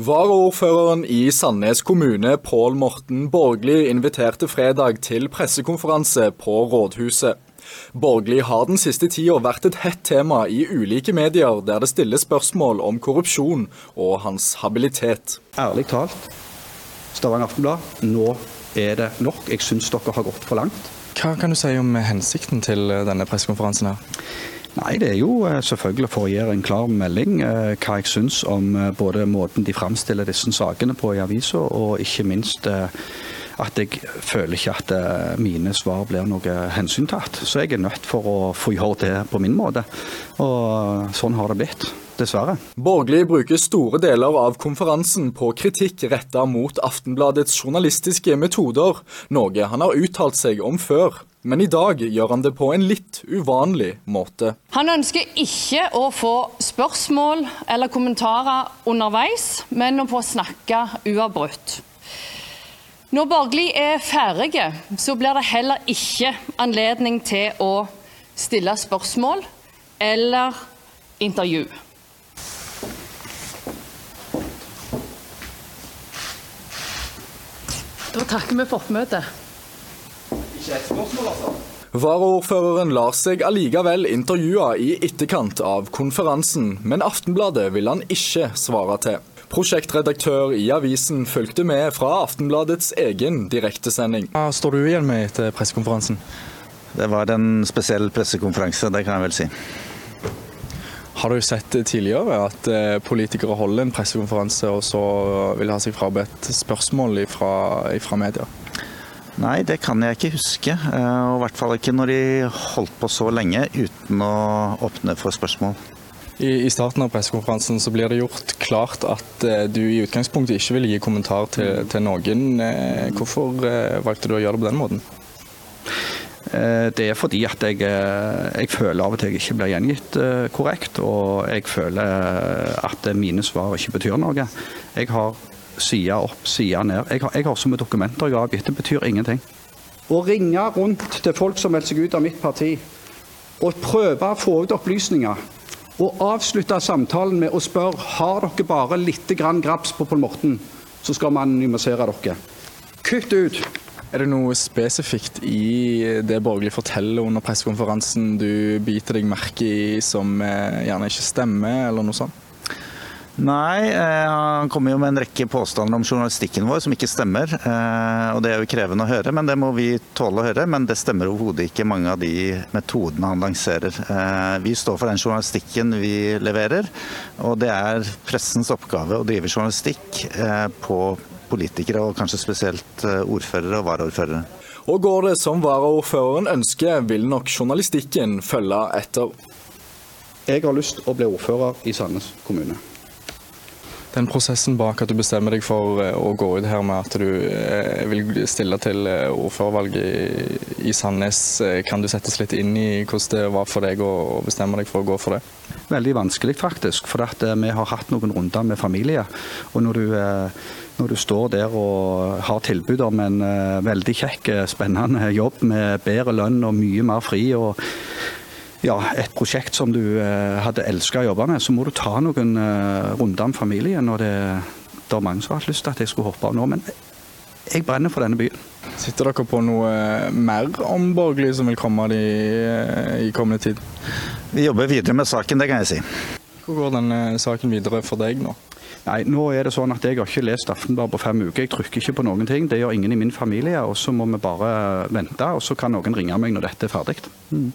Varaordføreren i Sandnes kommune, Pål Morten Borgli, inviterte fredag til pressekonferanse på rådhuset. Borgli har den siste tida vært et hett tema i ulike medier, der det stilles spørsmål om korrupsjon og hans habilitet. Ærlig talt, Stavanger Aftenblad, nå er det nok. Jeg syns dere har gått for langt. Hva kan du si om hensikten til denne pressekonferansen her? Nei, Det er jo eh, selvfølgelig for å gjøre en klar melding eh, hva jeg syns om eh, både måten de framstiller disse sakene på i avisa, og ikke minst at jeg føler ikke at mine svar blir noe hensyntatt. Så jeg er nødt for å få gjøre det på min måte. Og sånn har det blitt. Dessverre. Borgli bruker store deler av konferansen på kritikk retta mot Aftenbladets journalistiske metoder, noe han har uttalt seg om før. Men i dag gjør han det på en litt uvanlig måte. Han ønsker ikke å få spørsmål eller kommentarer underveis, men å få snakke uavbrutt. Når Borgli er ferdig, så blir det heller ikke anledning til å stille spørsmål eller intervju. Da takker vi for oppmøtet. Ikke et spørsmål, altså? Varaordføreren lar seg allikevel intervjue i etterkant av konferansen, men Aftenbladet vil han ikke svare til. Prosjektredaktør i avisen fulgte med fra Aftenbladets egen direktesending. Hva står du igjen med etter pressekonferansen? Det var en spesiell pressekonferanse, det kan jeg vel si. Har du sett tidligere at eh, politikere holder en pressekonferanse og så vil ha seg frabedt spørsmål fra, fra media? Nei, det kan jeg ikke huske. Eh, og I hvert fall ikke når de holdt på så lenge uten å åpne for spørsmål. I, I, starten av pressekonferansen så blir det gjort klart at eh, du i utgangspunktet ikke vil gi kommentar til, til noen. Eh, hvorfor valgte du å gjøre det på den måten? Det er fordi at jeg, jeg, føler av og til jeg ikke blir gjengitt korrekt. Og jeg føler at mine svar ikke betyr noe. Jeg har side opp, side ned. Jeg har, jeg har så mye dokumenter jeg har avgitt. Det betyr ingenting. Å ringe rundt til folk som melder seg ut av mitt parti, og prøve å få ut opplysninger. Og avslutte samtalen med å spørre har dere bare litt grann graps på Pål Morten, så skal vi anonymisere dere. Kutt ut. Er det noe spesifikt i det Borgerlig forteller under pressekonferansen du biter deg merke i som eh, gjerne ikke stemmer, eller noe sånt? Nei, eh, han kommer jo med en rekke påstander om journalistikken vår som ikke stemmer. Eh, og Det er jo krevende å høre, men det må vi tåle å høre. Men det stemmer overhodet ikke mange av de metodene han lanserer. Eh, vi står for den journalistikken vi leverer, og det er pressens oppgave å drive journalistikk på politikere, og kanskje spesielt ordførere og varaordførere. Og går det som varaordføreren ønsker, vil nok journalistikken følge etter. Jeg har lyst å bli ordfører i Sandnes kommune. Den prosessen bak at du bestemmer deg for eh, å gå ut her med at du eh, vil stille til eh, ordførervalget i Sandnes, kan du settes litt inn i hvordan det var for deg å bestemme deg for å gå for det? Veldig vanskelig, faktisk. For vi har hatt noen runder med familie. Og når du, når du står der og har tilbud om en veldig kjekk, spennende jobb med bedre lønn og mye mer fri og ja, et prosjekt som du eh, hadde elska å jobbe med, så må du ta noen eh, runder med familien. og det, det er mange som har hatt lyst til at jeg skulle hoppe av nå, men jeg brenner for denne byen. Sitter dere på noe eh, mer om Borgli som vil komme de, i kommende tid? Vi jobber videre med saken, det kan jeg si. Hvor går denne saken videre for deg nå? Nei, nå er det sånn at Jeg har ikke lest Aftenbladet på fem uker. Jeg trykker ikke på noen ting. Det gjør ingen i min familie. og Så må vi bare vente, og så kan noen ringe meg når dette er ferdig. Mm.